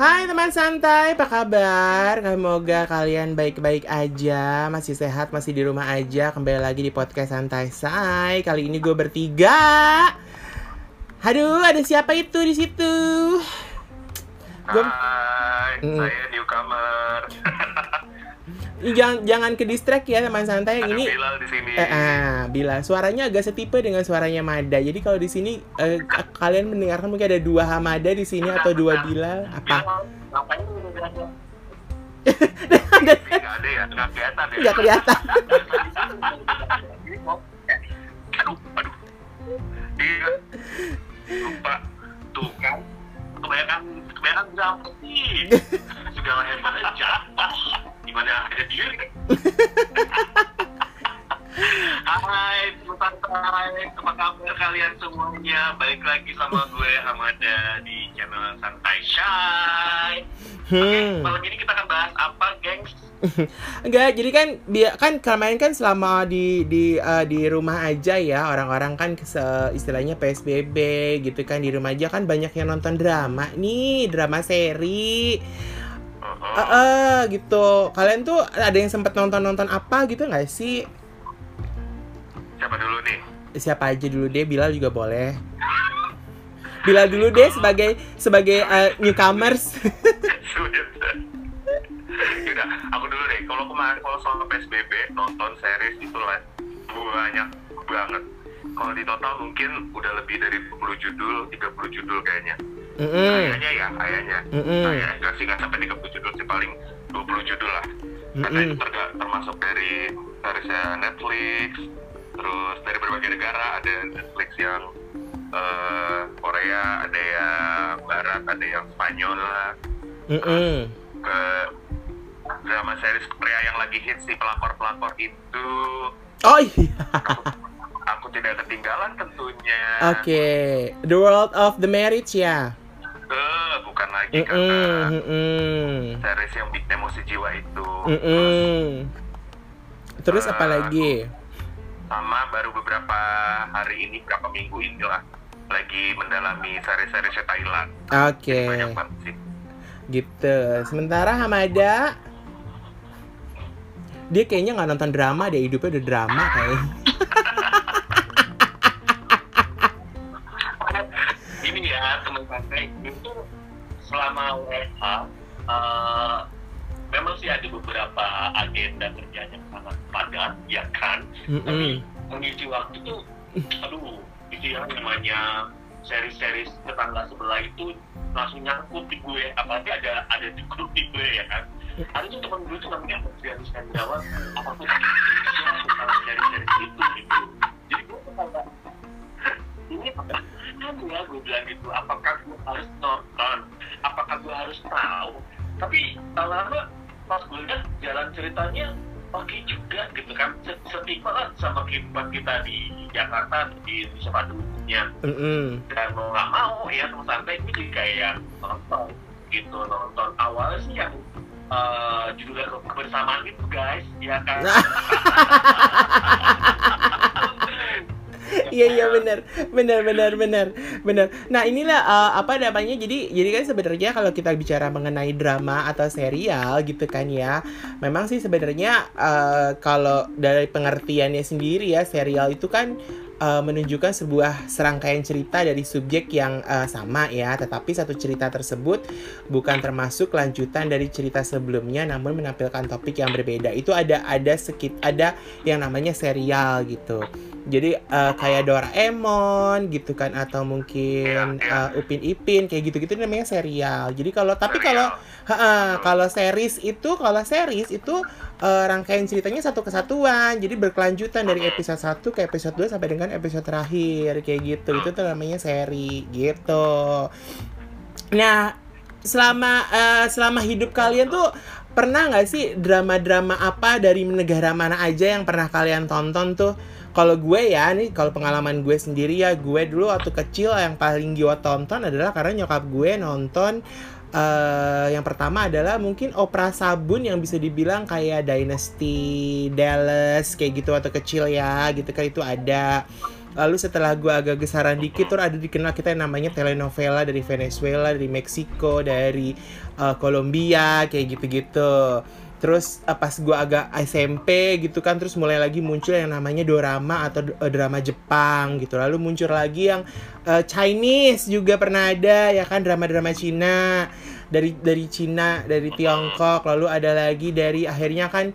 Hai teman santai, apa kabar? Semoga kalian baik-baik aja, masih sehat, masih di rumah aja. Kembali lagi di podcast Santai Say. Kali ini gue bertiga. Aduh, ada siapa itu di situ? Gua... Hai, mm. saya. Jangan jangan ke distract ya teman santai yang ini. Bilal di sini. Eh, ah, Bilal. Suaranya agak setipe dengan suaranya Mada. Jadi kalau di sini eh, kalian mendengarkan mungkin ada dua Hamada di sini atau dua Bilal. Apa? Ngapain Nggak ada ya, nggak kelihatan ya. Nggak kelihatan. aduh, aduh. Iya. Lupa. Tuh kan. Kebanyakan, kebanyakan jam sih. Segala hebatnya gimana ada diri Hai, santai, apa kabar kalian semuanya? Balik lagi sama gue Hamada di channel Santai Shy. Hmm. Oke, malam ini kita akan bahas apa, gengs? Enggak, jadi kan dia kan kemarin kan selama di di uh, di rumah aja ya orang-orang kan se, istilahnya PSBB gitu kan di rumah aja kan banyak yang nonton drama nih, drama seri uh, uh, gitu kalian tuh ada yang sempat nonton nonton apa gitu nggak sih siapa dulu nih siapa aja dulu deh Bilal juga boleh Bilal dulu deh sebagai sebagai uh, newcomers Yaudah, aku dulu deh. Kalau kemarin kalau soal PSBB nonton series itu lah banyak banget. Kalau di total mungkin udah lebih dari 20 judul, 30 judul kayaknya. Mm -hmm. Kayaknya ya, kayaknya. Mm -hmm. Nah, ya, gak sih, gak sampai 30 judul sih, paling 20 judul lah. Karena mm -hmm. itu ter termasuk dari seriesnya Netflix, terus dari berbagai negara, ada Netflix yang uh, Korea, ada yang Barat, ada yang Spanyol lah. Mm -hmm. Ke drama series Korea yang lagi hits si pelakor-pelakor itu. Oh iya. Aku, aku tidak ketinggalan tentunya. Oke, okay. The World of the Marriage ya. Uh, bukan lagi mm -mm, karena mm -mm. series yang bikin emosi jiwa itu. Mm -mm. Terus uh, apa lagi? Sama baru beberapa hari ini, beberapa minggu inilah lagi mendalami series-series Thailand. Oke. Okay. Banyak banget sih. Gitu. Sementara Hamada dia kayaknya nggak nonton drama deh hidupnya udah drama kayaknya. selama WFH uh, memang sih ada beberapa agenda kerjanya sangat padat ya kan? Mm -mm. tapi mengisi waktu tuh aduh itu yang namanya seri-seri tetangga sebelah itu langsung nyangkut di gue apalagi ada ada di grup di gue ya kan? Ada tuh teman gue tuh namanya Adrian Skandawan apa pun dia tentang seri-seri itu gitu. Jadi gue tuh kayak ini apa ya gue bilang gitu apakah gue harus nonton? Apakah gue harus tahu? Tapi lama pas gue lihat jalan ceritanya oke juga gitu kan. Setipe lah sama kehidupan kita di Jakarta di Indonesia pada umumnya mm -hmm. dan mau nggak mau ya teman santai ini jadi kayak nonton gitu nonton. Awalnya sih yang uh, judulnya kebersamaan itu guys ya kan Iya iya benar benar benar benar benar. Nah inilah uh, apa namanya jadi jadi kan sebenarnya kalau kita bicara mengenai drama atau serial gitu kan ya, memang sih sebenarnya uh, kalau dari pengertiannya sendiri ya serial itu kan uh, menunjukkan sebuah serangkaian cerita dari subjek yang uh, sama ya, tetapi satu cerita tersebut bukan termasuk lanjutan dari cerita sebelumnya, namun menampilkan topik yang berbeda. Itu ada ada sekit ada yang namanya serial gitu. Jadi uh, kayak Doraemon gitu kan atau mungkin uh, Upin Ipin kayak gitu-gitu namanya serial. Jadi kalau tapi kalau uh, kalau series itu kalau series itu uh, rangkaian ceritanya satu kesatuan. Jadi berkelanjutan dari episode 1 ke episode 2 sampai dengan episode terakhir kayak gitu. Itu tuh namanya seri gitu. Nah, selama uh, selama hidup kalian tuh pernah nggak sih drama-drama apa dari negara mana aja yang pernah kalian tonton tuh? Kalau gue ya nih kalau pengalaman gue sendiri ya gue dulu waktu kecil yang paling gue tonton adalah karena nyokap gue nonton uh, yang pertama adalah mungkin opera sabun yang bisa dibilang kayak Dynasty Dallas kayak gitu waktu kecil ya gitu kan itu ada. Lalu setelah gue agak gesaran dikit tuh ada dikenal kita yang namanya telenovela dari Venezuela dari Meksiko dari uh, Kolombia kayak gitu-gitu terus uh, pas gue agak SMP gitu kan terus mulai lagi muncul yang namanya dorama atau uh, drama Jepang gitu. Lalu muncul lagi yang uh, Chinese juga pernah ada ya kan drama-drama Cina. Dari dari Cina dari Tiongkok lalu ada lagi dari akhirnya kan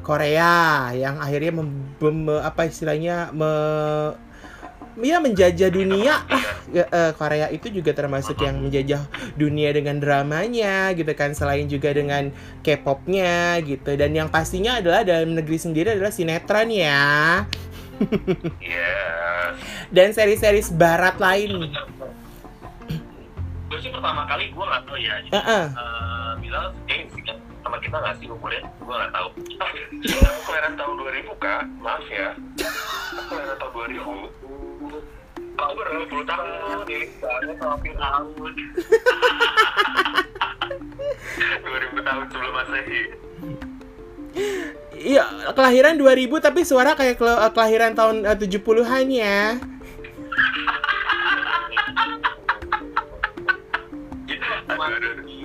Korea yang akhirnya mem, mem, apa istilahnya me, ya menjajah dunia lah uh, Korea itu juga termasuk yang menjajah dunia dengan dramanya gitu kan selain juga dengan K-popnya gitu dan yang pastinya adalah dalam negeri sendiri adalah sinetron ya dan seri-seri barat lain Gue sih pertama kali gue nggak tahu ya. Jadi, Heeh. eh, bilang eh sih kan sama kita nggak sih umurnya? Gue nggak tahu. Ah, aku kelahiran tahun 2000 kak. Maaf ya. Aku kelahiran tahun 2000. Baru 20 tahun. Ini banget sama Fir'aun. 2000 tahun sebelum masehi. Iya, kelahiran 2000 tapi suara kayak kela- kelahiran tahun eh, 70-an ya. Jadi waktu di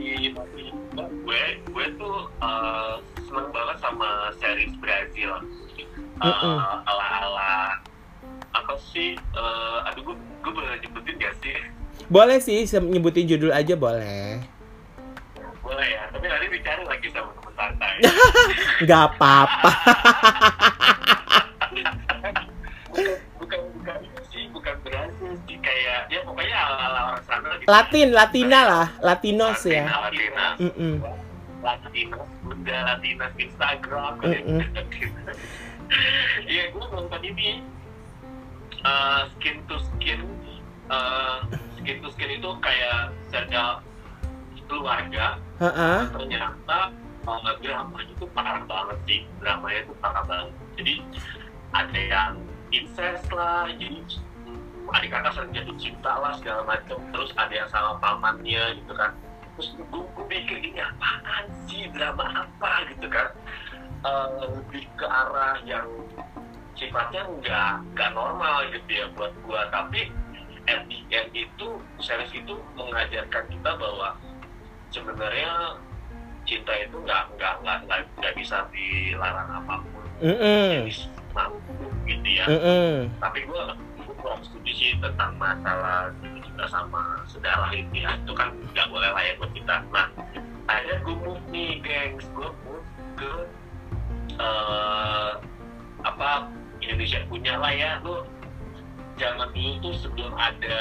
gue gue tuh eh, seneng banget sama series Brazil Eh, Mm-mm. ala-ala apa sih eh, aduh gue gue boleh nyebutin gak sih Boleh sih nyebutin judul aja boleh. boleh ya tapi nanti dicari lagi sama teman santai Gak apa-apa. bukan bukan itu sih bukan Brazil sih kayak ya pokoknya ala-ala orang sana gitu Latin, Latina lah, Latinos Latina, ya. Latina Mm-mm. Latinos Bunda Latinos Instagram. Iya, gue nonton ini uh, skin to skin, uh, skin to skin itu kayak serial keluarga. Heeh. Ternyata uh, dramanya itu parah banget sih, dramanya itu parah banget. Jadi ada yang incest lah, jadi adik kakak sering jatuh cinta lah segala macam. Terus ada yang sama pamannya gitu kan. Terus gue, gue pikir ini apaan sih drama apa gitu kan Eh, lebih ke arah yang sifatnya nggak nggak normal gitu ya buat gua. Tapi at the end itu series itu mengajarkan kita bahwa sebenarnya cinta itu nggak nggak nggak nggak bisa dilarang apa pun. Jadi mampu gitu ya. Mm-mm. tapi gue kurang setuju sih tentang masalah cinta sama saudara itu ya. Itu kan nggak boleh lah ya buat kita. Nah akhirnya gue move nih gengs. Gue move ke eh, apa Indonesia punya lah ya lu zaman dulu tuh sebelum ada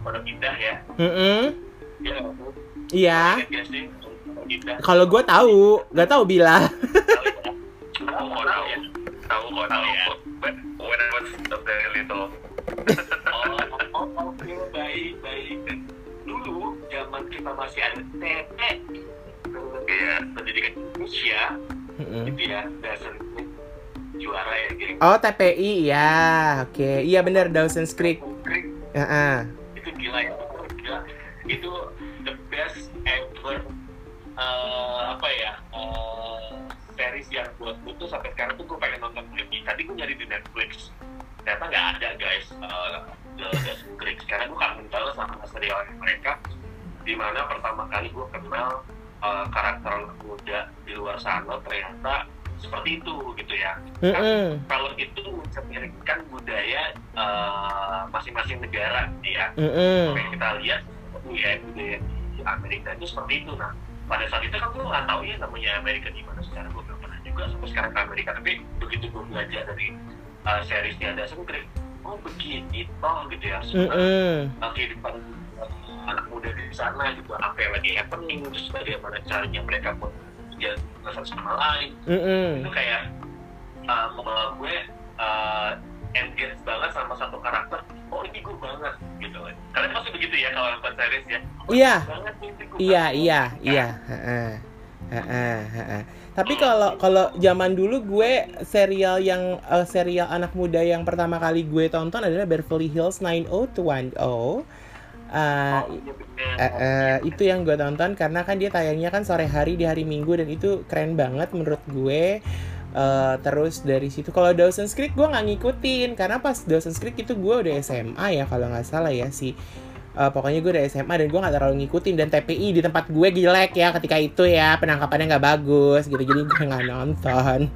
Pondok Indah ya. Mm-mm. ya Iya. Kalau gue tahu, nggak tahu bila. tahu kok tahu ya. Tahu kok tahu ya. when I was very little. Oh oh oke baik baik. Dulu zaman kita masih ada TP ya pendidikan Indonesia Mm-mm. gitu ya dasar juara ya Oh TPI ya, oke. Iya benar Dawson's Creek. Creek Heeh. itu gila ya itu gila itu the best ever eh, apa ya eh, series yang buat gue tuh sampai sekarang tuh gue pengen nonton lagi tadi gue nyari di Netflix ternyata nggak ada guys the Dawson's Creek karena gue kangen banget sama serial mereka di mana pertama kali gue kenal eh, karakter muda di luar sana ternyata seperti itu gitu ya. Mm-mm. kalau itu mencerminkan budaya eh, masing-masing negara gitu ya. Mm-mm. Kayak kita lihat budaya budaya di Amerika itu seperti itu. Nah pada saat itu kan gue nggak tahu ya namanya Amerika di mana. Secara gue belum pernah juga sampai sekarang ke Amerika. Tapi begitu gue belajar dari uh, seriesnya Dawson Creek oh begini toh gitu ya. Sebenarnya uh, kehidupan uh, anak muda di sana gitu apa yang lagi happening terus bagaimana caranya mereka pun menjalin satu sama lain Mm-mm. itu kayak uh, membawa gue uh, engage banget sama satu karakter oh ini gue banget gitu kan kalian pasti begitu ya kalau nonton series ya Oh, Iya. banget Iya, banget. iya, iya. Tapi kalau kalau zaman dulu gue serial yang eh, serial anak muda yang pertama kali gue tonton adalah Beverly Hills 90210. Uh, eh, itu yang gue tonton karena kan dia tayangnya kan sore hari di hari Minggu dan itu keren banget menurut gue. Uh, terus dari situ kalau Dawson's Creek gue nggak ngikutin karena pas Dawson's Creek itu gue udah SMA ya kalau nggak salah ya si uh, pokoknya gue udah SMA dan gue nggak terlalu ngikutin dan TPI di tempat gue jelek ya ketika itu ya penangkapannya nggak bagus gitu jadi gue nggak nonton.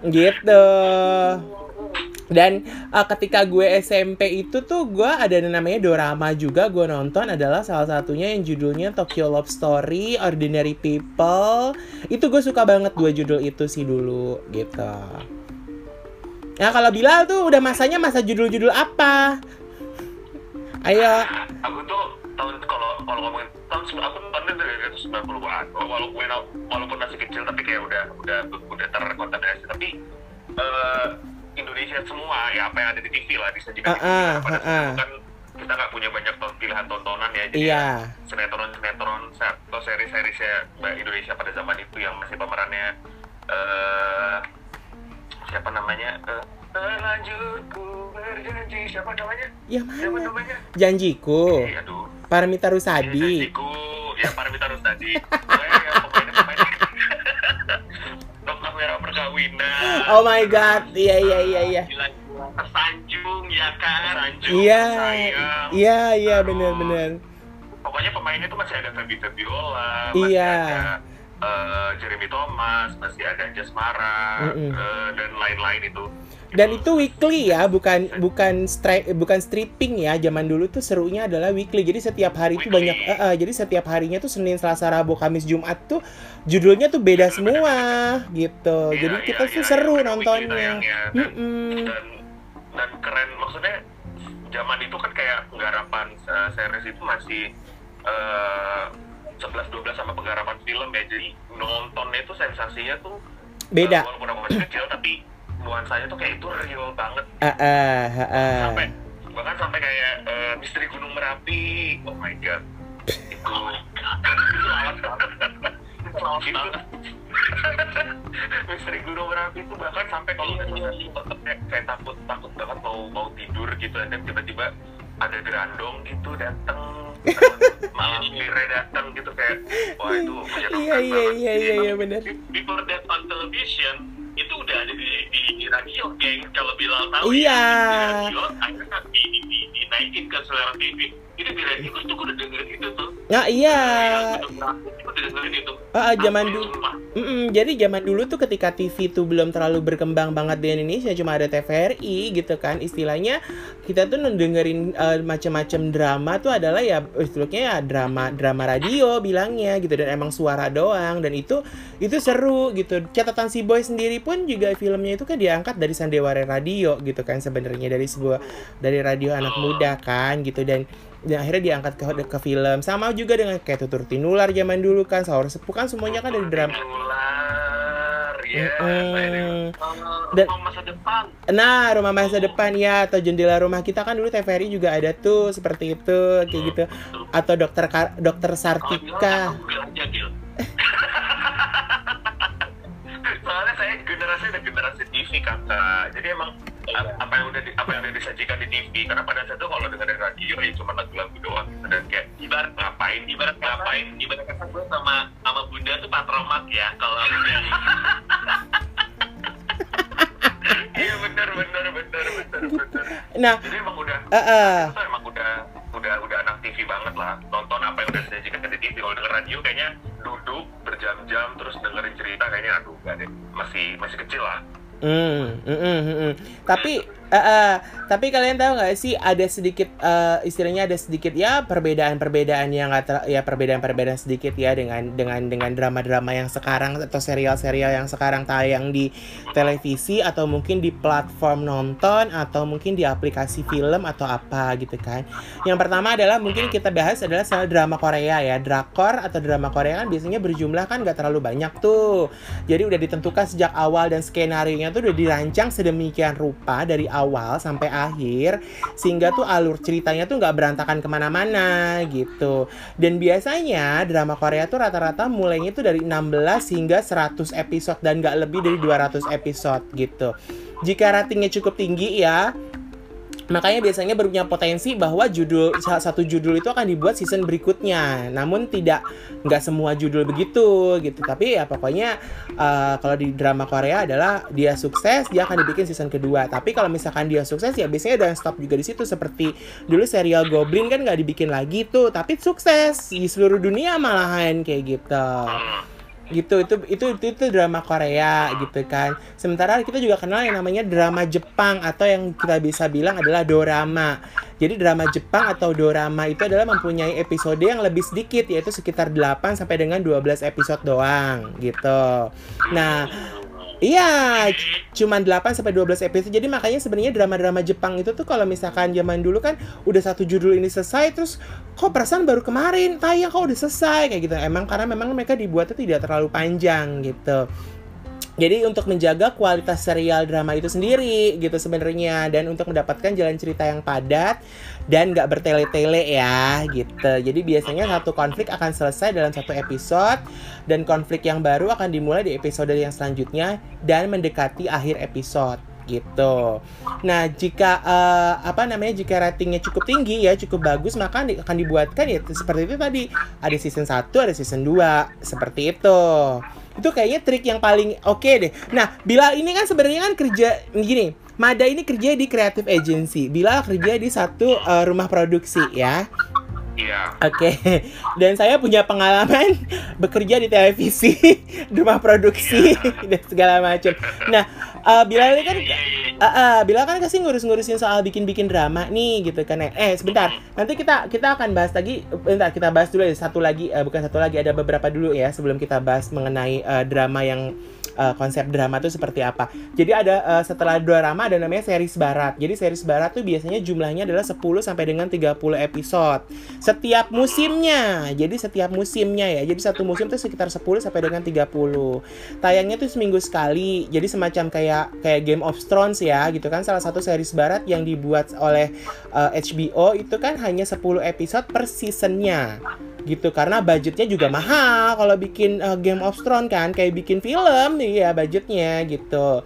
Gitu dan uh, ketika gue SMP itu tuh gue ada namanya dorama juga gue nonton adalah salah satunya yang judulnya Tokyo Love Story, Ordinary People. Itu gue suka banget dua judul itu sih dulu gitu. Nah kalau Bilal tuh udah masanya masa judul-judul apa? Ayo. Aku tuh tahun kalau kalau ngomongin tahun aku nonton dari sembilan puluh an walaupun walaupun masih kecil tapi kayak udah udah udah terkontaminasi tapi uh, Indonesia semua ya apa yang ada di TV lah disajikan uh, uh, pada uh, uh. kan kita nggak punya banyak ton pilihan tontonan ya jadi yeah. sinetron sinetron atau seri-seri saya Indonesia pada zaman itu yang masih pemerannya uh, siapa namanya uh, Lanjutku berjanji siapa namanya? Ya mana? Siapa namanya? Janjiku. Eh, aduh. Paramita Rusadi. Janjiku. Ya Paramita Rusadi. ya, pokoknya pemain merah perkawinan. Oh my god, iya iya iya iya. Tersanjung ya kan, Sanjung. Iya. Iya iya benar benar. Pokoknya pemainnya tuh masih ada Feby Febiola, masih iya. ada uh, Jeremy Thomas, masih ada Jasmara mm -mm. uh, dan lain-lain itu dan itu weekly ya bukan bukan stri bukan stripping ya. Zaman dulu tuh serunya adalah weekly. Jadi setiap hari itu banyak uh, uh, jadi setiap harinya tuh Senin Selasa Rabu Kamis Jumat tuh judulnya tuh beda semua gitu. Ya, jadi kita ya, tuh ya, seru ya, nontonnya. dan, mm dan dan keren. Maksudnya zaman itu kan kayak penggarapan uh, series itu masih uh, 11 12 sama penggarapan film ya. Jadi nontonnya itu sensasinya tuh beda. uh, walaupun aku masih kecil tapi nuansanya tuh kayak itu real banget. Uh, uh, uh, uh. sampai bahkan sampai kayak uh, misteri gunung merapi. Oh my god. Itu banget. Misteri gunung merapi itu bahkan sampai kalau misalnya tetap kayak, kayak takut takut banget mau mau tidur gitu. Dan tiba-tiba ada gerandong gitu datang malam mire datang gitu kayak wah itu iya iya iya iya iya benar before that on television itu udah ada di, di, di radio geng kalau Bilal tahu iya. ya di radio akhirnya di, di, di, dinaikin ke selera TV itu di radio itu udah dengerin itu tuh. Nah iya. Ah, zaman dulu mm -mm, jadi zaman dulu tuh ketika TV tuh belum terlalu berkembang banget di Indonesia cuma ada TVRI gitu kan istilahnya kita tuh dengerin uh, macam-macam drama tuh adalah ya istilahnya ya drama drama radio bilangnya gitu dan emang suara doang dan itu itu seru gitu. Catatan si boy sendiri pun juga filmnya itu kan diangkat dari Sandiwara Radio gitu kan sebenarnya dari sebuah dari radio anak muda kan gitu dan dan akhirnya diangkat ke ke film. Sama juga dengan kayak tutur tinular zaman dulu kan sahur sepuh kan semuanya kan dari drama ya mm. dan rumah masa depan. Nah rumah masa depan ya atau jendela rumah kita kan dulu TVRI juga ada tuh seperti itu kayak gitu. Atau dokter dokter Sartika generasi dan generasi TV kakak jadi emang apa yang udah di, apa yang udah disajikan di TV karena pada saat itu kalau dengerin radio ya cuma lagu-lagu doang. Dan kayak ibarat ngapain ibarat ngapain ibarat kata gue sama sama bunda tuh patromak ya kalau iya benar benar benar benar benar nah jadi emang udah uh, uh. emang udah udah udah anak TV banget lah. Nonton apa yang udah disajikan di TV kalau denger radio kayaknya duduk berjam-jam terus dengerin cerita kayaknya aduh gak deh. Masih masih kecil lah. Hmm, mm, mm, mm, mm. Tapi Uh, uh, tapi kalian tahu nggak sih ada sedikit uh, istilahnya ada sedikit ya perbedaan-perbedaan yang nggak ya perbedaan-perbedaan sedikit ya dengan dengan dengan drama-drama yang sekarang atau serial-serial yang sekarang tayang di televisi atau mungkin di platform nonton atau mungkin di aplikasi film atau apa gitu kan. Yang pertama adalah mungkin kita bahas adalah soal drama Korea ya. Drakor atau drama Korea kan biasanya berjumlah kan nggak terlalu banyak tuh. Jadi udah ditentukan sejak awal dan skenario nya tuh udah dirancang sedemikian rupa dari sampai akhir sehingga tuh alur ceritanya tuh nggak berantakan ke mana-mana gitu. Dan biasanya drama Korea tuh rata-rata mulainya tuh dari 16 hingga 100 episode dan nggak lebih dari 200 episode gitu. Jika ratingnya cukup tinggi ya Makanya biasanya punya potensi bahwa judul salah satu judul itu akan dibuat season berikutnya. Namun tidak nggak semua judul begitu gitu. Tapi ya pokoknya uh, kalau di drama Korea adalah dia sukses dia akan dibikin season kedua. Tapi kalau misalkan dia sukses ya biasanya udah stop juga di situ seperti dulu serial Goblin kan nggak dibikin lagi tuh. Tapi sukses di seluruh dunia malahan kayak gitu gitu itu itu itu itu drama Korea gitu kan. Sementara kita juga kenal yang namanya drama Jepang atau yang kita bisa bilang adalah dorama. Jadi drama Jepang atau dorama itu adalah mempunyai episode yang lebih sedikit yaitu sekitar 8 sampai dengan 12 episode doang gitu. Nah Iya, cuma 8 sampai 12 episode. Jadi makanya sebenarnya drama-drama Jepang itu tuh kalau misalkan zaman dulu kan udah satu judul ini selesai terus kok perasaan baru kemarin tayang kok udah selesai kayak gitu. Emang karena memang mereka dibuatnya tidak terlalu panjang gitu. Jadi untuk menjaga kualitas serial drama itu sendiri gitu sebenarnya dan untuk mendapatkan jalan cerita yang padat dan nggak bertele-tele ya gitu. Jadi biasanya satu konflik akan selesai dalam satu episode dan konflik yang baru akan dimulai di episode yang selanjutnya dan mendekati akhir episode gitu. Nah, jika uh, apa namanya jika ratingnya cukup tinggi ya, cukup bagus, maka akan dibuatkan ya seperti itu tadi. Ada season 1, ada season 2, seperti itu. Itu kayaknya trik yang paling oke okay deh. Nah, Bila ini kan sebenarnya kan kerja gini, Mada ini kerja di creative agency. Bila kerja di satu uh, rumah produksi ya. Iya. Oke. Okay. Dan saya punya pengalaman bekerja di televisi, rumah produksi yeah. dan segala macam. Nah, uh, Bila ini kan uh, uh, Bila kan kasih ngurus-ngurusin soal bikin-bikin drama nih gitu kan. Eh, sebentar. Nanti kita kita akan bahas lagi bentar kita bahas dulu ya satu lagi uh, bukan satu lagi ada beberapa dulu ya sebelum kita bahas mengenai uh, drama yang uh, konsep drama itu seperti apa. Jadi ada uh, setelah drama ada namanya series barat. Jadi series barat tuh biasanya jumlahnya adalah 10 sampai dengan 30 episode. Setiap musimnya. Jadi setiap musimnya ya. Jadi satu musim tuh sekitar 10 sampai dengan 30. Tayangnya tuh seminggu sekali. Jadi semacam kayak kayak Game of Thrones ya gitu kan salah satu series barat yang dibuat oleh uh, eh, HBO itu kan hanya 10 episode per seasonnya gitu karena budgetnya juga mahal kalau bikin uh, Game of Thrones kan kayak bikin film nih ya budgetnya gitu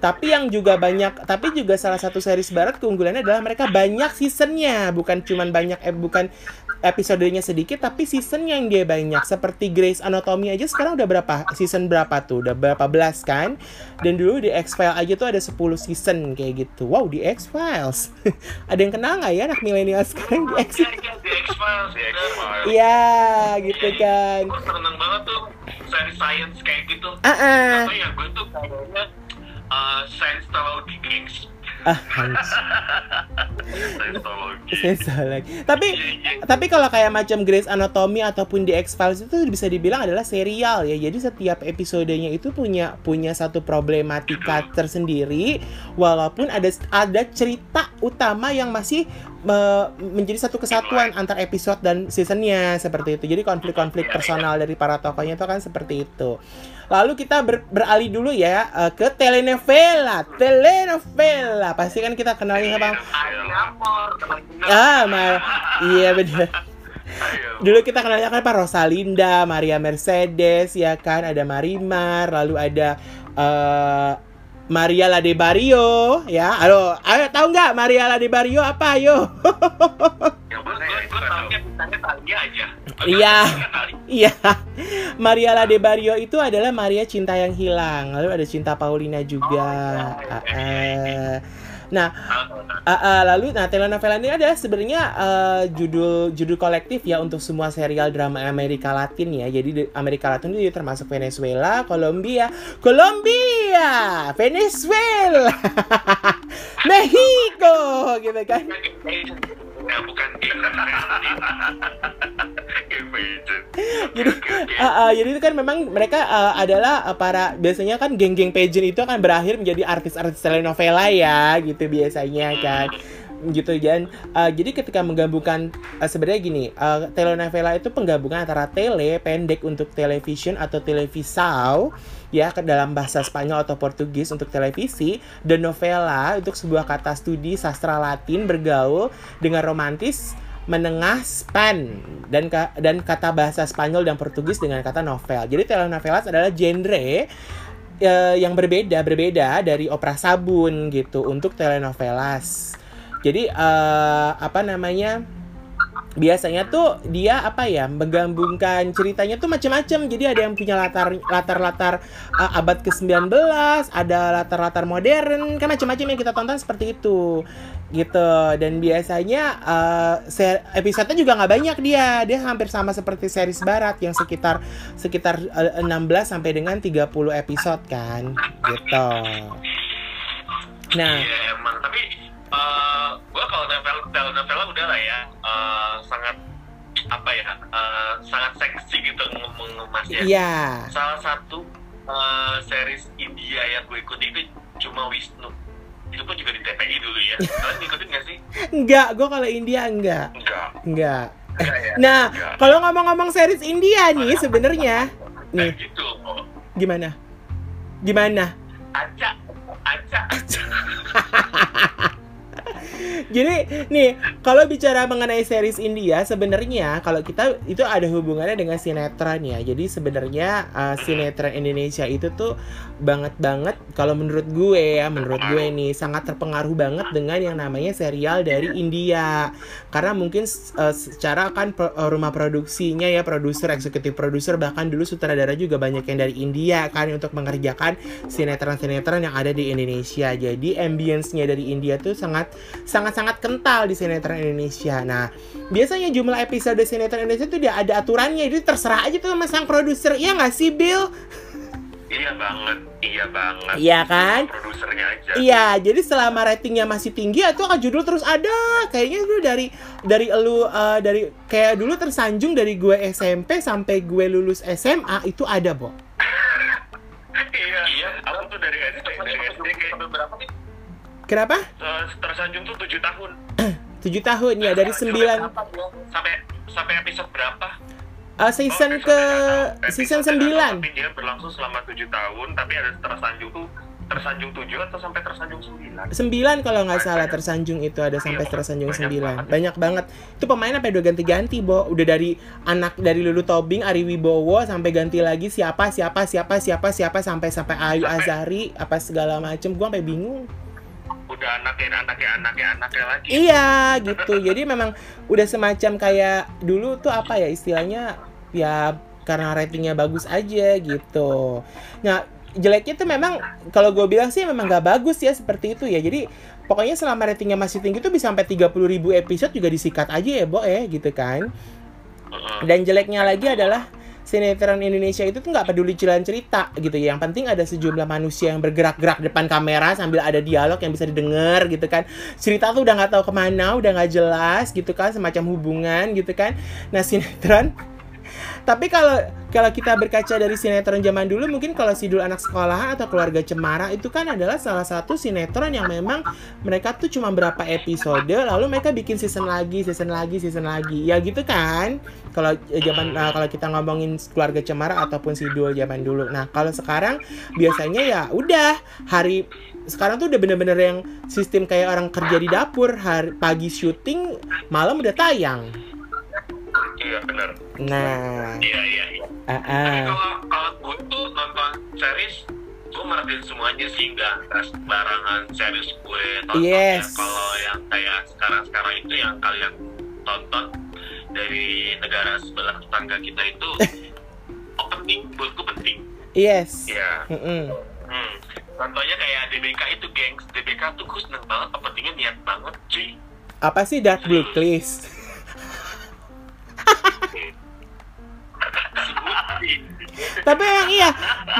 tapi yang juga banyak tapi juga salah satu series barat keunggulannya adalah mereka banyak seasonnya. Bukan cuman banyak eh, bukan episodenya sedikit tapi season yang dia banyak. Seperti Grace Anatomy aja sekarang udah berapa? Season berapa tuh? Udah berapa belas kan? Dan dulu di X Files aja tuh ada 10 season kayak gitu. Wow di X Files ada yang kenal nggak ya anak milenial sekarang di X? Files iya gitu kan. Gue seneng banget tuh seri science kayak gitu. Uh -uh. apa ya gue tuh kayaknya uh, science di gengs ah. Hans tapi tapi kalau kayak macam Grace Anatomy ataupun di X Files itu bisa dibilang adalah serial ya. Jadi setiap episodenya itu punya punya satu problematika tersendiri. Walaupun ada ada cerita utama yang masih menjadi satu kesatuan antar episode dan seasonnya seperti itu. Jadi konflik-konflik personal dari para tokohnya itu kan seperti itu. Lalu kita ber, beralih dulu ya uh, ke telenovela. Telenovela pasti kan kita kenalnya apa? Ah, ma iya benar. Dulu kita kenalnya kan Pak Rosalinda, Maria Mercedes, ya kan, ada Marimar, lalu ada uh, Maria Lade Barrio ya. Halo, ayo tahu nggak Maria Lade Barrio apa? Ayo. Iya. Iya. Maria Lade Barrio itu adalah Maria Cinta yang hilang. Lalu ada Cinta Paulina juga. Oh, iya. uh, Nah, uh, uh, lalu nah telenovela ini ada sebenarnya uh, judul judul kolektif ya untuk semua serial drama Amerika Latin ya. Jadi Amerika Latin itu termasuk Venezuela, Kolombia, Kolombia, Venezuela, Mexico gitu kan. Ya, bukan jadi uh, uh, jadi itu kan memang mereka uh, adalah uh, para biasanya kan geng-geng pageant itu akan berakhir menjadi artis-artis telenovela ya gitu biasanya kan gitu dan uh, jadi ketika menggabungkan uh, sebenarnya gini uh, telenovela itu penggabungan antara tele pendek untuk television atau televisau ya ke dalam bahasa Spanyol atau Portugis untuk televisi dan novela untuk sebuah kata studi sastra Latin bergaul dengan romantis menengah span dan dan kata bahasa Spanyol dan Portugis dengan kata novel. Jadi telenovelas adalah genre yang berbeda berbeda dari opera sabun gitu untuk telenovelas Jadi eh, apa namanya? biasanya tuh dia apa ya menggabungkan ceritanya tuh macam-macam jadi ada yang punya latar latar latar uh, abad ke-19 ada latar latar modern kan macam-macam yang kita tonton seperti itu. Gitu. Dan biasanya uh, episodenya juga nggak banyak dia. Dia hampir sama seperti series barat yang sekitar sekitar uh, 16 sampai dengan 30 episode kan. Gitu. Nah. Iya emang. Tapi uh, gue kalau novel telenovela udah lah ya uh, sangat apa ya uh, sangat seksi gitu ngomong mas ya. iya Salah satu uh, series India yang gue ikuti itu cuma Wisnu. Itu pun juga di TPI dulu ya. Kalian ngikutin gak sih? enggak gue kalau India enggak Enggak. enggak Enggak ya. Nah, Enggak. kalau ngomong-ngomong series India nih sebenarnya nih gitu. Gimana? Gimana? Acak, acak. Jadi nih, kalau bicara mengenai series India sebenarnya kalau kita itu ada hubungannya dengan sinetron ya. Jadi sebenarnya uh, sinetron Indonesia itu tuh banget banget kalau menurut gue ya, menurut gue nih sangat terpengaruh banget dengan yang namanya serial dari India. Karena mungkin uh, secara kan pro- uh, rumah produksinya ya produser, eksekutif produser bahkan dulu sutradara juga banyak yang dari India kan untuk mengerjakan sinetron-sinetron yang ada di Indonesia. Jadi ambience-nya dari India tuh sangat sangat-sangat kental di sinetron Indonesia. Nah, biasanya jumlah episode sinetron Indonesia tuh dia ada aturannya. Jadi terserah aja tuh sama sang produser. Iya nggak sih, Bill? Iya banget, iya banget. Iya kan? Produsernya aja. Iya, jadi selama ratingnya masih tinggi itu akan judul terus ada. Kayaknya dulu dari dari elu eh, dari kayak dulu tersanjung dari gue SMP sampai gue lulus SMA itu ada, Bo. Iya, iya. Aku tuh dari SD, dari SD kayak berapa sih? Kenapa? Eh, tersanjung tuh 7 tahun. 7 tahun ya dari 9 sampai sampai episode berapa? eh, season Oh, ke episode season 9. Tapi dia berlangsung selama 7 tahun, tapi ada tersanjung tuh tersanjung 7 atau sampai tersanjung 9. 9 kalau nggak salah tersanjung itu ada sampai Iya, tersanjung banyak 9 banget. banyak banget itu pemain sampai udah ganti-ganti bo udah dari anak dari Lulu Tobing Ari Wibowo sampai ganti lagi siapa siapa siapa siapa siapa sampai sampai Ayu Sampai- Azari apa segala macem gua sampai bingung Udah anaknya anaknya anaknya anaknya lagi. iya gitu. Jadi memang udah semacam kayak dulu tuh apa ya istilahnya? Ya karena ratingnya bagus aja gitu. Nah jeleknya tuh memang kalau gue bilang sih memang gak bagus ya seperti itu ya. Jadi pokoknya selama ratingnya masih tinggi tuh bisa sampai 30 ribu episode juga disikat aja ya Bo ya gitu kan. Dan jeleknya lagi adalah sinetron Indonesia itu tuh nggak peduli jalan cerita gitu ya. Yang penting ada sejumlah manusia yang bergerak-gerak depan kamera sambil ada dialog yang bisa didengar gitu kan. Cerita tuh udah nggak tahu ke mana, udah nggak jelas gitu kan, semacam hubungan gitu kan. Nah sinetron tapi kalau kalau kita berkaca dari sinetron zaman dulu mungkin kalau Sidul anak sekolahan atau keluarga Cemara itu kan adalah salah satu sinetron yang memang mereka tuh cuma berapa episode lalu mereka bikin season lagi, season lagi, season lagi. Ya gitu kan. Kalau eh, zaman nah, kalau kita ngomongin keluarga Cemara ataupun Sidul zaman dulu. Nah, kalau sekarang biasanya ya udah hari sekarang tuh udah bener-bener yang sistem kayak orang kerja di dapur hari pagi syuting malam udah tayang Iya benar. nah Iya iya iya. ah, Tapi ah. kalau kalau gue tuh nonton series gue merhatiin semuanya sih nggak sembarangan series gue tonton Yes. ya. Kalau yang kayak sekarang-sekarang itu yang kalian tonton dari negara sebelah tetangga kita itu penting buat gue penting. yes Iya. Mm-mm. Hmm. Contohnya kayak DBK itu gengs. DBK tuh gue seneng banget, openingnya niat banget cuy. apa sih dark blue Cliffs? Tapi emang iya,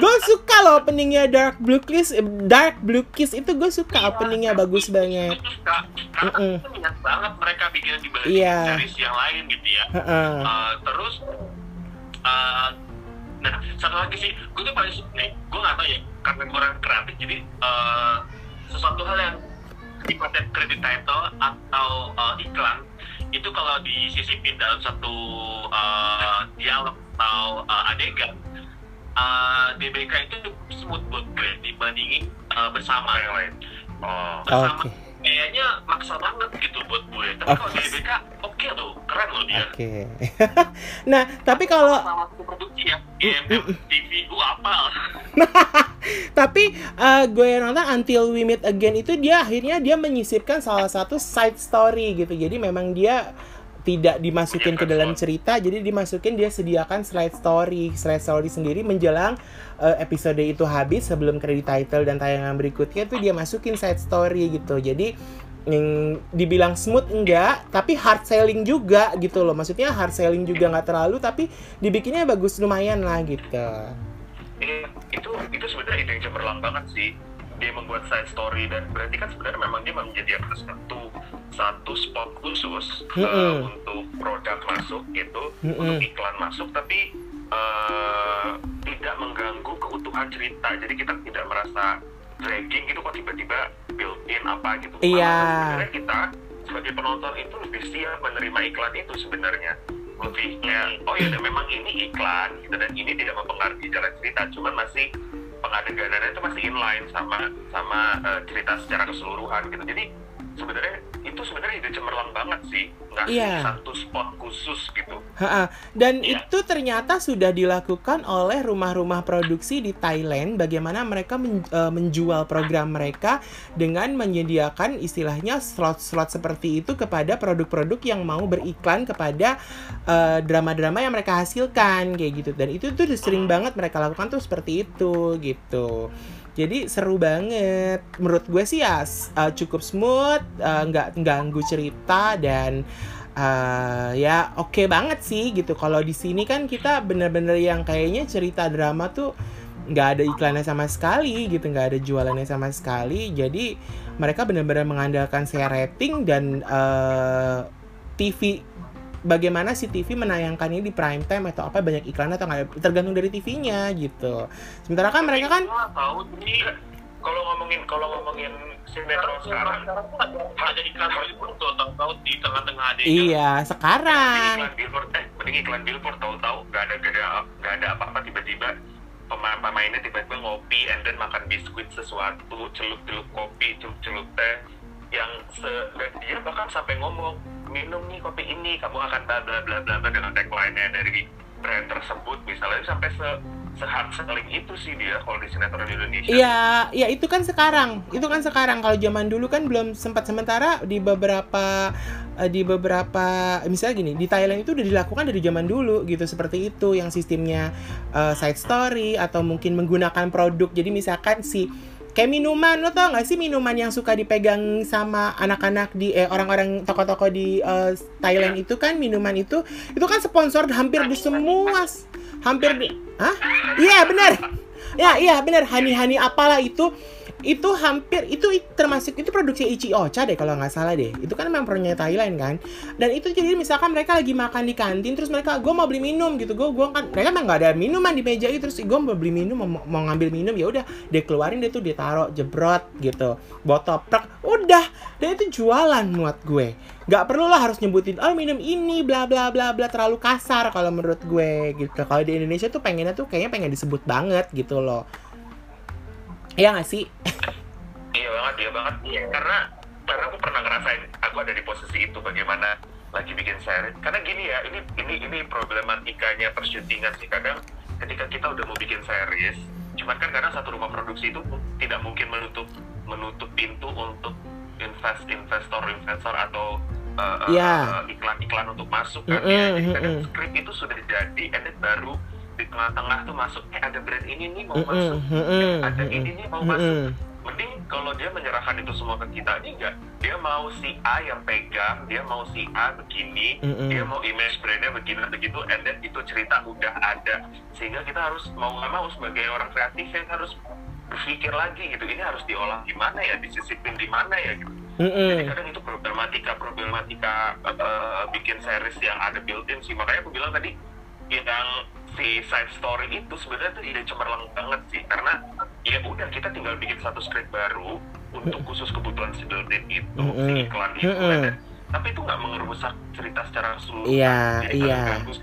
gue suka loh openingnya Dark Blue Kiss. Dark Blue Kiss itu gue suka openingnya bagus banget. Karena Mm-mm. tuh niat banget mereka bikin dibanding Iya. series yang lain gitu ya. Heeh. Uh, terus uh, nah satu lagi sih gue tuh paling suka nih gue nggak tahu ya karena gue orang kreatif jadi uh, sesuatu hal yang sifatnya credit title atau uh, iklan itu kalau disisipin dalam satu uh, dialog atau uh, adegan uh, DBK itu smooth buat gue dibandingin uh, bersama. Yang lain. Oh, bersama. Oke. kayaknya maksa banget gitu buat gue. Tapi kalau Oke. DBK oke loh keren loh dia. Oke. nah, tapi kalau sama satu produksi ya. Game TV gua apa Tapi uh, gue yang nonton Until We Meet Again itu dia akhirnya dia menyisipkan salah satu side story gitu. Jadi memang dia tidak dimasukin ke dalam cerita jadi dimasukin dia sediakan slide story slide story sendiri menjelang uh, episode itu habis sebelum kredit title dan tayangan berikutnya tuh dia masukin side story gitu. Jadi yang dibilang smooth enggak tapi hard selling juga gitu loh. Maksudnya hard selling juga nggak terlalu tapi dibikinnya bagus lumayan lah gitu eh, itu itu sebenarnya ide yang cemerlang banget sih dia membuat side story dan berarti kan sebenarnya memang dia menyediakan satu satu spot khusus mm -hmm. uh, untuk produk masuk gitu mm -hmm. untuk iklan masuk tapi uh, tidak mengganggu keutuhan cerita jadi kita tidak merasa dragging gitu kok tiba-tiba built in apa gitu iya yeah. sebenarnya kita sebagai penonton itu lebih siap menerima iklan itu sebenarnya lebih kayak oh ya memang ini iklan gitu dan ini tidak mempengaruhi jalan cerita cuman masih pengadeganannya itu masih inline sama sama uh, cerita secara keseluruhan gitu. Jadi sebenarnya itu sebenarnya ide cemerlang banget sih ngasih yeah. satu spot khusus gitu. Ha-ha. Dan yeah. itu ternyata sudah dilakukan oleh rumah-rumah produksi di Thailand. Bagaimana mereka men, uh, menjual program mereka dengan menyediakan istilahnya slot-slot seperti itu kepada produk-produk yang mau beriklan kepada drama drama-drama yang mereka hasilkan kayak gitu. Dan itu tuh sering hmm. banget mereka lakukan tuh seperti itu gitu. Jadi seru banget. Menurut gue sih ya uh, cukup smooth, uh, nggak ganggu cerita dan uh, ya oke okay banget sih gitu. Kalau di sini kan kita bener-bener yang kayaknya cerita drama tuh nggak ada iklannya sama sekali gitu, nggak ada jualannya sama sekali. Jadi mereka benar-benar mengandalkan share rating dan uh, TV bagaimana si TV menayangkan ini di prime time atau apa banyak iklan atau nggak tergantung dari TV-nya gitu. Sementara kan mereka kan tahu ini kalau ngomongin kalau ngomongin sinetron sekarang ada iklan Hollywood tuh tahu-tahu di tengah-tengah ada iya sekarang. Iklan billboard eh mending iklan billboard tahu-tahu nggak ada gak ada nggak ada apa-apa tiba-tiba pemain pemainnya tiba-tiba ngopi and then makan biskuit sesuatu celup-celup kopi celup-celup teh yang se dan dia bahkan sampai ngomong minum nih kopi ini kamu akan bla bla bla bla dengan tagline-nya dari brand tersebut misalnya sampai se selling itu sih dia kalau di sinetron Indonesia. Iya, ya itu kan sekarang. Itu kan sekarang kalau zaman dulu kan belum sempat sementara di beberapa eh, di beberapa misalnya gini, di Thailand itu udah dilakukan dari zaman dulu gitu seperti itu yang sistemnya uh, side story atau mungkin menggunakan produk. Jadi misalkan si kayak minuman lo tau gak sih minuman yang suka dipegang sama anak-anak di eh, orang-orang toko-toko di uh, Thailand itu kan minuman itu itu kan sponsor hampir di semua hampir di ah iya benar ya iya benar hani-hani apalah itu itu hampir itu termasuk itu produksi Ichi Ocha deh kalau nggak salah deh. Itu kan memang punya Thailand kan. Dan itu jadi misalkan mereka lagi makan di kantin terus mereka gue mau beli minum gitu. Gue gue kan mereka memang nggak ada minuman di meja itu terus gue mau beli minum mau, mau ngambil minum ya udah dia keluarin dia tuh dia taruh jebrot gitu botol prak udah. Dan itu jualan buat gue. Nggak perlu lah harus nyebutin oh minum ini bla bla bla bla terlalu kasar kalau menurut gue gitu. Kalau di Indonesia tuh pengennya tuh kayaknya pengen disebut banget gitu loh Iya gak sih? iya banget, iya banget. Iya. Karena karena aku pernah ngerasain aku ada di posisi itu bagaimana lagi bikin series. Karena gini ya, ini ini ini problematikanya persyutingan sih kadang ketika kita udah mau bikin series, cuman kan kadang satu rumah produksi itu tidak mungkin menutup menutup pintu untuk invest investor investor atau uh, yeah. uh, iklan-iklan untuk masuk kan mm -hmm, ya. Jadi mm -hmm. skrip itu sudah jadi, edit baru di tengah-tengah tuh masuk eh ada brand ini nih mau masuk. eh, ada ini nih mau masuk. Mending kalau dia menyerahkan itu semua ke kita ini enggak. Dia mau si A yang pegang dia mau si A begini dia mau image brandnya begini begitu and then itu cerita udah ada. Sehingga kita harus mau nggak mau sebagai orang kreatif yang harus berpikir lagi gitu ini harus diolah gimana ya disisipin di mana ya gitu. Mm-hmm. jadi kadang itu problematika problematika uh, bikin series yang ada built-in sih. Makanya aku bilang tadi yang si side story itu sebenarnya tuh ide cemerlang banget sih karena ya udah kita tinggal bikin satu script baru untuk khusus kebutuhan si built itu mm -hmm. si iklan itu mm -hmm. Tapi itu nggak merusak cerita secara keseluruhan Iya, Jadi iya,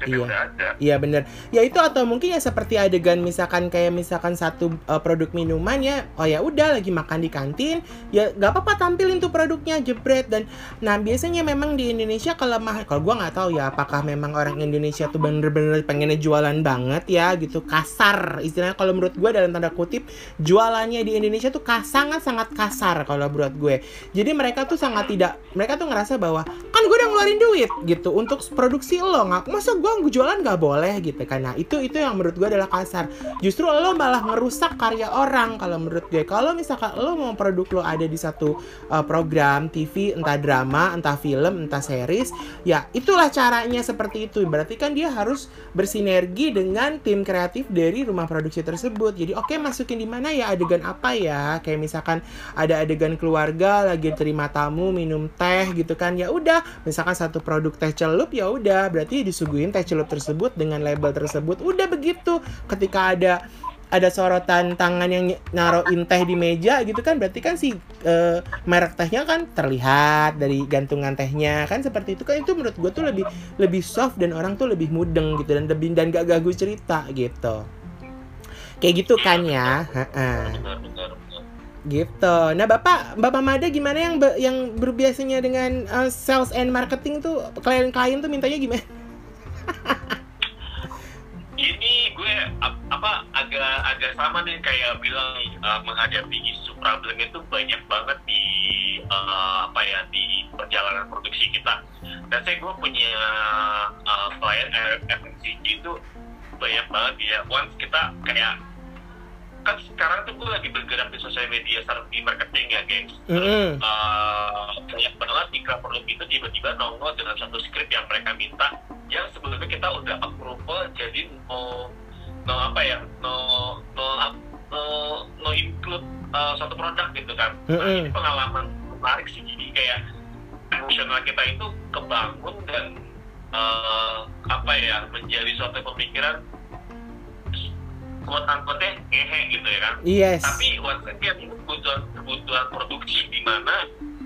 iya. ada. Iya bener. Ya itu atau mungkin ya seperti adegan misalkan kayak misalkan satu uh, produk minuman ya Oh ya udah lagi makan di kantin Ya gak apa-apa tampilin tuh produknya jebret. Dan nah biasanya memang di Indonesia kalau mah Kalau gua nggak tahu ya apakah memang orang Indonesia tuh bener-bener pengennya jualan banget ya gitu Kasar. Istilahnya kalau menurut gue dalam tanda kutip Jualannya di Indonesia tuh kas- sangat-sangat kasar kalau menurut gue. Jadi mereka tuh sangat tidak Mereka tuh ngerasa bahwa kan gue udah ngeluarin duit gitu untuk produksi lo. Nggak masa gue jualan nggak boleh gitu karena itu itu yang menurut gue adalah kasar. Justru lo malah ngerusak karya orang kalau menurut gue. Kalau misalkan lo mau produk lo ada di satu uh, program TV entah drama entah film entah series ya itulah caranya seperti itu. Berarti kan dia harus bersinergi dengan tim kreatif dari rumah produksi tersebut. Jadi oke masukin di mana ya adegan apa ya? Kayak misalkan ada adegan keluarga lagi terima tamu minum teh gitu kan ya udah misalkan satu produk teh celup ya udah. Berarti disuguhin teh celup tersebut dengan label tersebut. Udah begitu. Ketika ada ada sorotan tangan yang naruhin teh di meja gitu kan berarti kan si eh, merek tehnya kan terlihat dari gantungan tehnya. Kan seperti itu kan itu menurut gue tuh lebih lebih soft dan orang tuh lebih mudeng gitu dan lebih dan gak ganggu cerita gitu. Kayak gitu kan ya? Benar benar benar. Gitu. Nah, Bapak, Bapak Mada gimana yang yang berbiasanya dengan uh, sales and marketing tuh klien-klien tuh mintanya gimana? ini gue ap- apa agak agak sama nih kayak bilang uh, menghadapi isu problem itu banyak banget di uh, apa ya di perjalanan produksi kita dan saya gue punya uh, klien FMCG itu banyak banget ya once kita kayak kan sekarang tuh gue lagi bergerak di sosial media strategi marketing ya gengs Mm-mm. uh, banyak banget iklan produk itu tiba-tiba nongol dengan satu skrip yang mereka minta yang sebelumnya kita udah approval jadi no no apa ya no no no, no include uh, satu produk gitu kan nah, Mm-mm. ini pengalaman menarik sih jadi kayak emosional kita itu kebangun dan uh, apa ya menjadi suatu pemikiran quote unquote ngehe gitu ya kan? Yes. tapi once again kebutuhan kebutuhan produksi di mana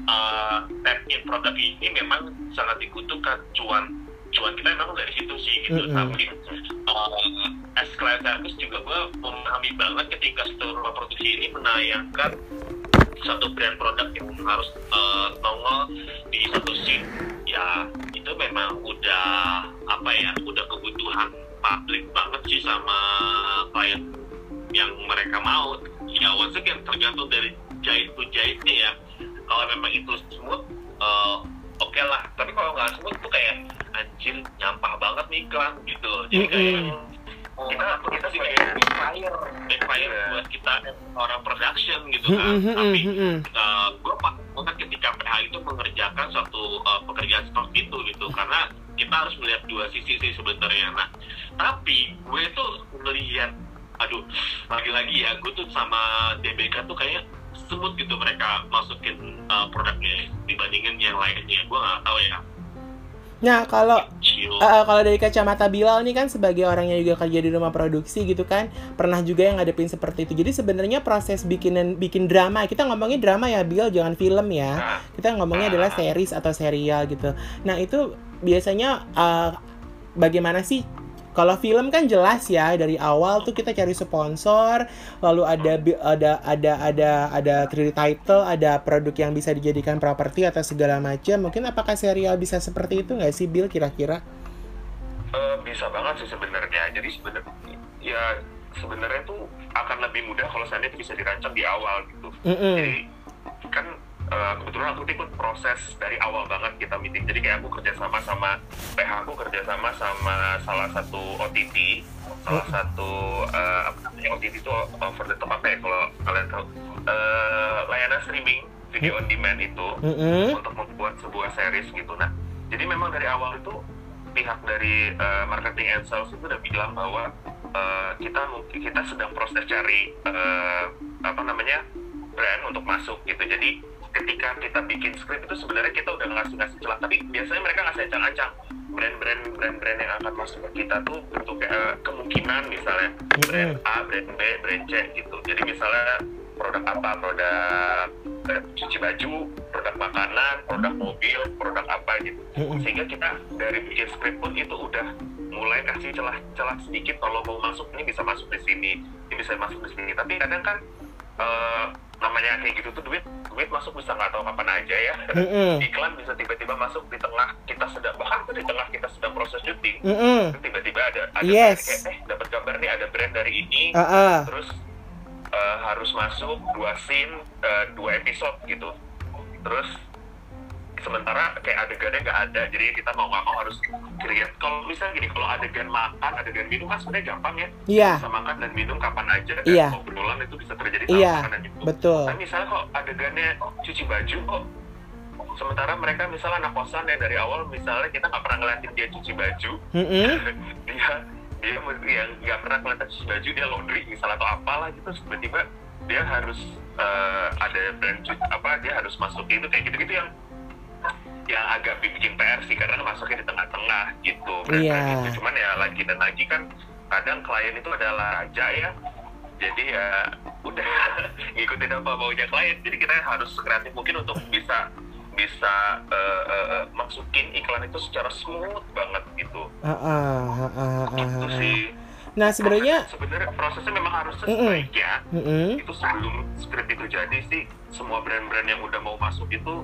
uh, in produk ini memang sangat dibutuhkan. Cuan cuan kita memang dari situ sih gitu. Mm-mm. tapi uh, as client service juga gue memahami banget ketika satu rumah produksi ini menayangkan satu brand produk yang harus uh, nongol di satu scene ya itu memang udah apa ya udah kebutuhan publik banget sih sama klien yang mereka mau. Ya once again tergantung dari jahit to jahitnya ya. Kalau memang itu smooth eh, oke lah. Tapi kalau nggak smooth tuh kayak anjir nyampah banget nih iklan gitu jadi kayak Mm-mm. kita kita sebagai backfire. backfire buat kita orang production gitu kan. Tapi uh, gue banget ketika PH itu mengerjakan suatu uh, pekerjaan seperti itu gitu. Karena kita harus melihat dua sisi sih sebenarnya. Nah tapi gue tuh melihat aduh lagi-lagi ya gue tuh sama DBK tuh kayak semut gitu mereka masukin uh, produknya dibandingin yang lainnya. Gue nggak tahu ya Nah, kalau Uh, kalau dari kacamata Bilal nih kan sebagai orang yang juga kerja di rumah produksi gitu kan pernah juga yang ngadepin seperti itu. Jadi sebenarnya proses bikinan bikin drama kita ngomongin drama ya Bilal jangan film ya. Nah, kita ngomongnya adalah series atau serial gitu. Nah itu biasanya uh, bagaimana sih kalau film kan jelas ya dari awal tuh kita cari sponsor lalu ada ada ada ada ada credit title ada produk yang bisa dijadikan properti atau segala macam mungkin apakah serial bisa seperti itu nggak sih Bill kira-kira Eh, bisa banget sih sebenarnya. Jadi sebenarnya ya sebenarnya tuh akan lebih mudah kalau seandainya itu bisa dirancang di awal gitu. Mm-mm. Jadi kan eh, kebetulan aku ikut proses dari awal banget kita meeting. Jadi kayak aku kerjasama sama PH aku kerjasama sama salah satu OTT, salah satu eh, apa namanya OTT itu over the top apa ya kalau kalian tahu Eh, layanan streaming video on demand itu Mm-mm. untuk membuat sebuah series gitu. Nah, jadi memang dari awal itu pihak dari uh, marketing and sales itu udah bilang bahwa uh, kita mungkin kita sedang proses cari uh, apa namanya brand untuk masuk gitu. Jadi ketika kita bikin script itu sebenarnya kita udah ngasih ngasih celah, tapi biasanya mereka ngasih ancang-ancang brand-brand brand-brand yang akan masuk ke kita tuh untuk uh, kemungkinan misalnya brand A, brand B, brand C gitu. Jadi misalnya produk apa, produk eh, cuci baju produk makanan produk mobil produk apa gitu. Sehingga kita dari bikin script pun itu udah mulai kasih celah-celah sedikit. Kalau mau masuk ini bisa masuk di sini ini bisa masuk di sini. Tapi kadang kan eh, namanya kayak gitu tuh duit duit masuk bisa nggak tahu kapan aja ya Mm-mm. iklan bisa tiba-tiba masuk di tengah kita sedang bahkan tuh di tengah kita sedang proses syuting Mm-mm. tiba-tiba ada ada Yes. kayak eh dapat kabar nih ada brand dari ini Ah, ah. terus eh, harus masuk dua scene eh, dua episode gitu terus sementara kayak adegannya nggak ada. Jadi kita mau nggak mau harus create. Kalau misalnya gini kalau adegan makan adegan minum kan sebenarnya gampang ya. Iya, bisa makan dan minum kapan aja. Dan Iya. obrolan itu bisa terjadi sama iya, makanan itu betul. tapi misalnya kok adegannya cuci baju kok sementara mereka misalnya anak kosan ya dari awal misalnya kita nggak pernah ngeliatin dia cuci baju. Mm-mm. dia dia yang nggak pernah kelihatan cuci baju dia laundry misalnya atau apalah gitu. Terus tiba-tiba dia harus eh, ada brand apa dia harus masuk itu kayak gitu-gitu yang yang agak bikin PR sih karena masuknya di tengah-tengah gitu Iya. itu cuman ya lagi dan lagi kan kadang klien itu adalah raja ya. Jadi ya udah ngikutin apa maunya klien. Jadi kita harus kreatif mungkin untuk bisa bisa eh, eh, eh, masukin iklan itu secara smooth banget gitu. Ah, ah, ah, ah, ah, itu ah. sih. Nah, sebenarnya sebenarnya prosesnya memang harus sebaiknya Mm-mm. itu sebelum skrip itu jadi sih semua brand-brand yang udah mau masuk itu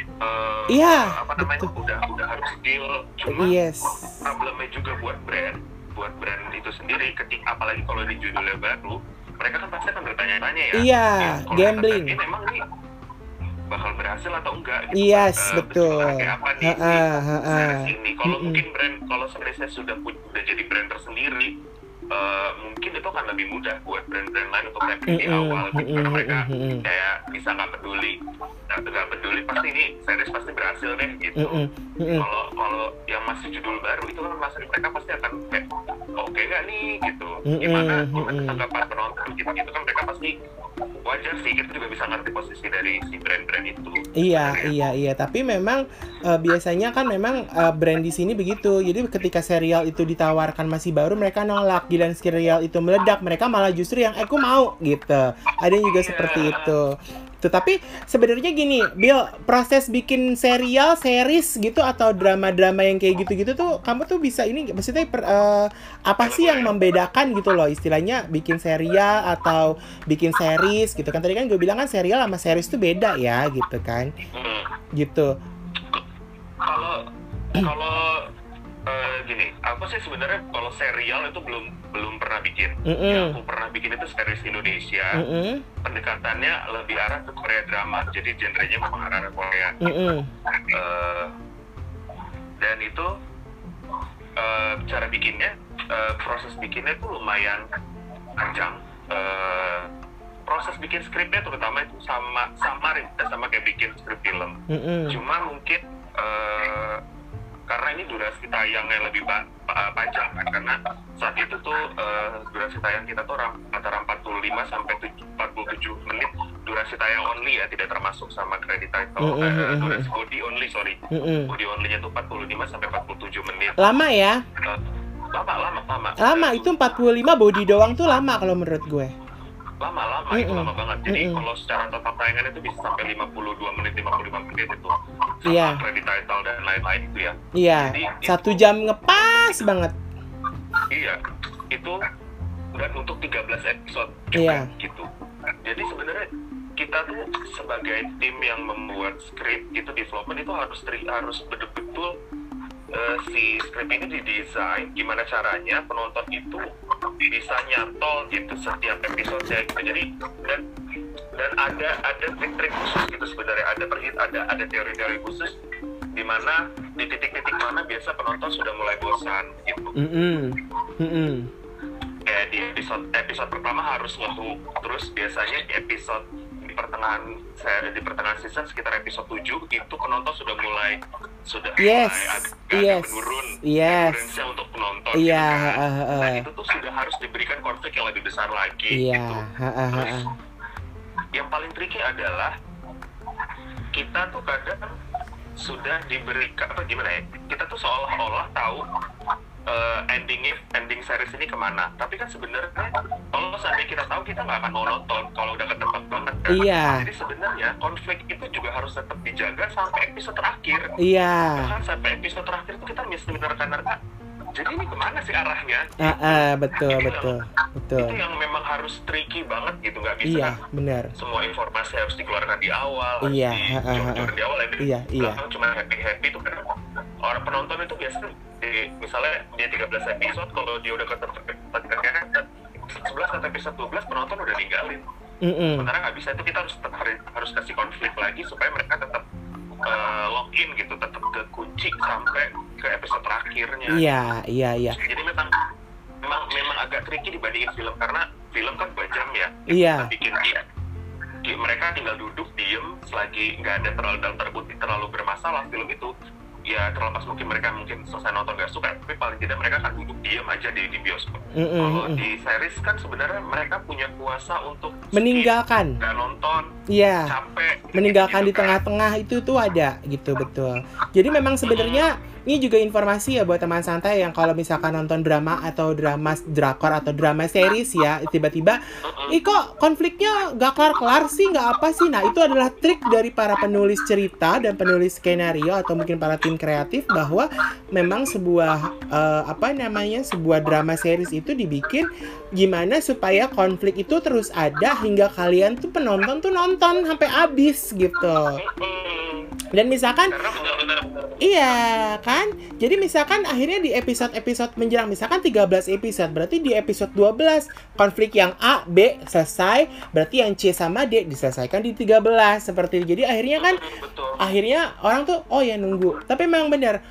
eh, Iya, apa namanya betul. udah udah harus deal cuma Yes. problemnya juga buat brand buat brand itu sendiri ketika apalagi kalau di judulnya baru mereka kan pasti akan bertanya-tanya ya Iya, ya, kalau gambling. ini emang nih bakal berhasil atau enggak gitu Yes, kan. Eh, betul. kayak apa nih ah, ha, ah. series ini kalau Mm-mm. mungkin brand kalau sebenarnya sudah pu- udah jadi brand tersendiri eh, mungkin itu akan lebih mudah buat brand-brand lain untuk tapping di Mm-mm, awal gitu. Karena mereka kayak bisa nggak peduli. Nah nggak peduli pasti ini series pasti berhasil deh gitu. Kalau kalau yang masih judul baru itu kan masih mereka pasti akan kayak oke nggak nih gitu gimana gimana tanggapan penonton gitu gitu kan mereka pasti wajar sih kita juga bisa ngerti posisi dari si brand-brand itu Iya, iya, iya. Tapi memang eh, biasanya kan memang eh, brand di sini begitu. Jadi ketika serial itu ditawarkan masih baru, mereka nolak. Giliran serial itu meledak, mereka malah justru yang, eh, aku mau gitu. Ada yang juga Iya. seperti itu. Tuh, tapi sebenarnya gini, Bill, proses bikin serial, series gitu atau drama-drama yang kayak gitu-gitu tuh, kamu tuh bisa ini, maksudnya per- eh, apa sih yang membedakan gitu loh, istilahnya bikin serial atau bikin series gitu kan? Tadi kan gue bilang kan serial sama series tuh beda ya, gitu kan? Hmm. gitu kalau kalau eh, gini aku sih sebenarnya kalau serial itu belum belum pernah bikin yang Mm-mm. aku pernah bikin itu series Indonesia Mm-mm. pendekatannya lebih arah ke Korea drama jadi genrenya memang arah ke Korea Mm-mm. Eh, dan itu eh, cara bikinnya eh, proses bikinnya tuh lumayan panjang Eh, proses bikin skripnya terutama itu sama sama sama kayak bikin skrip film Mm-mm. cuma mungkin eh, karena ini durasi tayangnya lebih pa- pa- panjang kan karena saat itu tuh eh, durasi tayang kita tuh antara 45 sampai tuj- 47 menit durasi tayang only ya tidak termasuk sama credit title Mm, mm, eh, mm, mm, durasi body only sorry. Mm-mm. body only-nya tuh 45 sampai 47 menit. Lama ya? Eh, lama lama lama. Lama itu 45 body doang tuh lama kalau menurut gue lama lama itu Mm-mm. lama banget jadi Mm-mm. kalau secara total tayangan itu bisa sampai 52 menit 55 menit itu sama Iya. credit title dan lain-lain itu ya iya Jadi, satu itu- jam ngepas banget Iya, itu dan untuk 13 episode juga Iya. gitu. Jadi sebenarnya kita tuh sebagai tim yang membuat skrip itu development itu harus tri- harus betul-betul eh, si skrip ini didesain gimana caranya penonton itu bisa nyantol gitu setiap episode gitu. Jadi dan dan ada ada trik-trik khusus gitu sebenarnya ada perhit ada ada teori-teori khusus di mana di titik-titik mana biasa penonton sudah mulai bosan gitu Mm-mm. Mm-mm. kayak di episode episode pertama harus ngehook terus biasanya di episode pertengahan saya di pertengahan season sekitar episode 7 itu penonton sudah mulai sudah Yes, mulai agak, yes, menurun yes. untuk penonton Iya, gitu kan. uh, uh, nah uh. itu tuh sudah harus diberikan konflik yang lebih besar lagi iya gitu ha, ha, ha, terus yang paling tricky adalah kita tuh kadang sudah diberikan apa gimana ya kita tuh seolah-olah tahu eh, endingnya ending series ini ke mana tapi kan sebenarnya kalau seandainya kita tahu kita nggak akan mau nonton kalau udah ketebak banget kan Iya. jadi sebenarnya konflik itu juga harus tetap dijaga sampai episode terakhir Iya. bahkan sampai episode terakhir itu kita mesti menerka-nerka jadi ini ke mana sih arahnya Ah, ah, betul, betul, betul. itu yang memang harus tricky banget gitu nggak bisa Iya, kan benar. semua informasi harus dikeluarkan di awal harus Iya, di ha, ha, ha, jor-jor di awal yang di Iya, iya. cuma happy happy itu kan orang penonton itu biasanya di, misalnya dia 13 episode kalau dia udah ketemu episode 11 atau episode 12 penonton udah ninggalin Mm-mm. sementara nggak bisa itu kita harus tetap harus, harus kasih konflik lagi supaya mereka tetap uh, login gitu tetap ke kunci sampai ke episode terakhirnya Iya, iya, iya. jadi memang memang memang agak tricky dibandingin film karena film kan dua jam ya Iya. bikin dia di, mereka tinggal duduk diem selagi nggak ada terlalu dalam kutip terlalu bermasalah film itu ya terlepas mungkin mereka mungkin selesai nonton nggak suka tapi paling tidak mereka kan duduk diem aja di, di bioskop Mm-mm, kalau mm-mm. di series kan sebenarnya mereka punya kuasa untuk Meninggalkan. nggak nonton Iya. capek meninggalkan di gitu kan. tengah-tengah itu tuh ada gitu betul. Jadi memang sebenarnya ini juga informasi ya buat teman santai yang kalau misalkan nonton drama atau drama drakor atau drama series ya tiba-tiba. Ih kok konfliknya gak kelar-kelar sih, gak apa sih? Nah itu adalah trik dari para penulis cerita dan penulis skenario atau mungkin para tim kreatif bahwa memang sebuah eh, apa namanya sebuah drama series itu dibikin gimana supaya konflik itu terus ada hingga kalian tuh penonton tuh nonton sampai habis gitu. Dan misalkan Iya kan? Jadi misalkan akhirnya di episode-episode menjelang misalkan 13 episode, berarti di episode 12 konflik yang A, B selesai, berarti yang C sama D diselesaikan di 13 seperti itu. Jadi akhirnya kan betul akhirnya orang tuh oh ya nunggu. Tapi memang benar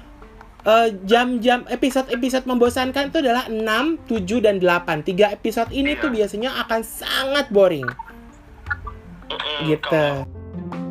eh, jam-jam episode-episode membosankan itu adalah 6, 7 dan 8. Tiga episode ini Iya. tuh biasanya akan sangat boring gitu. Kalau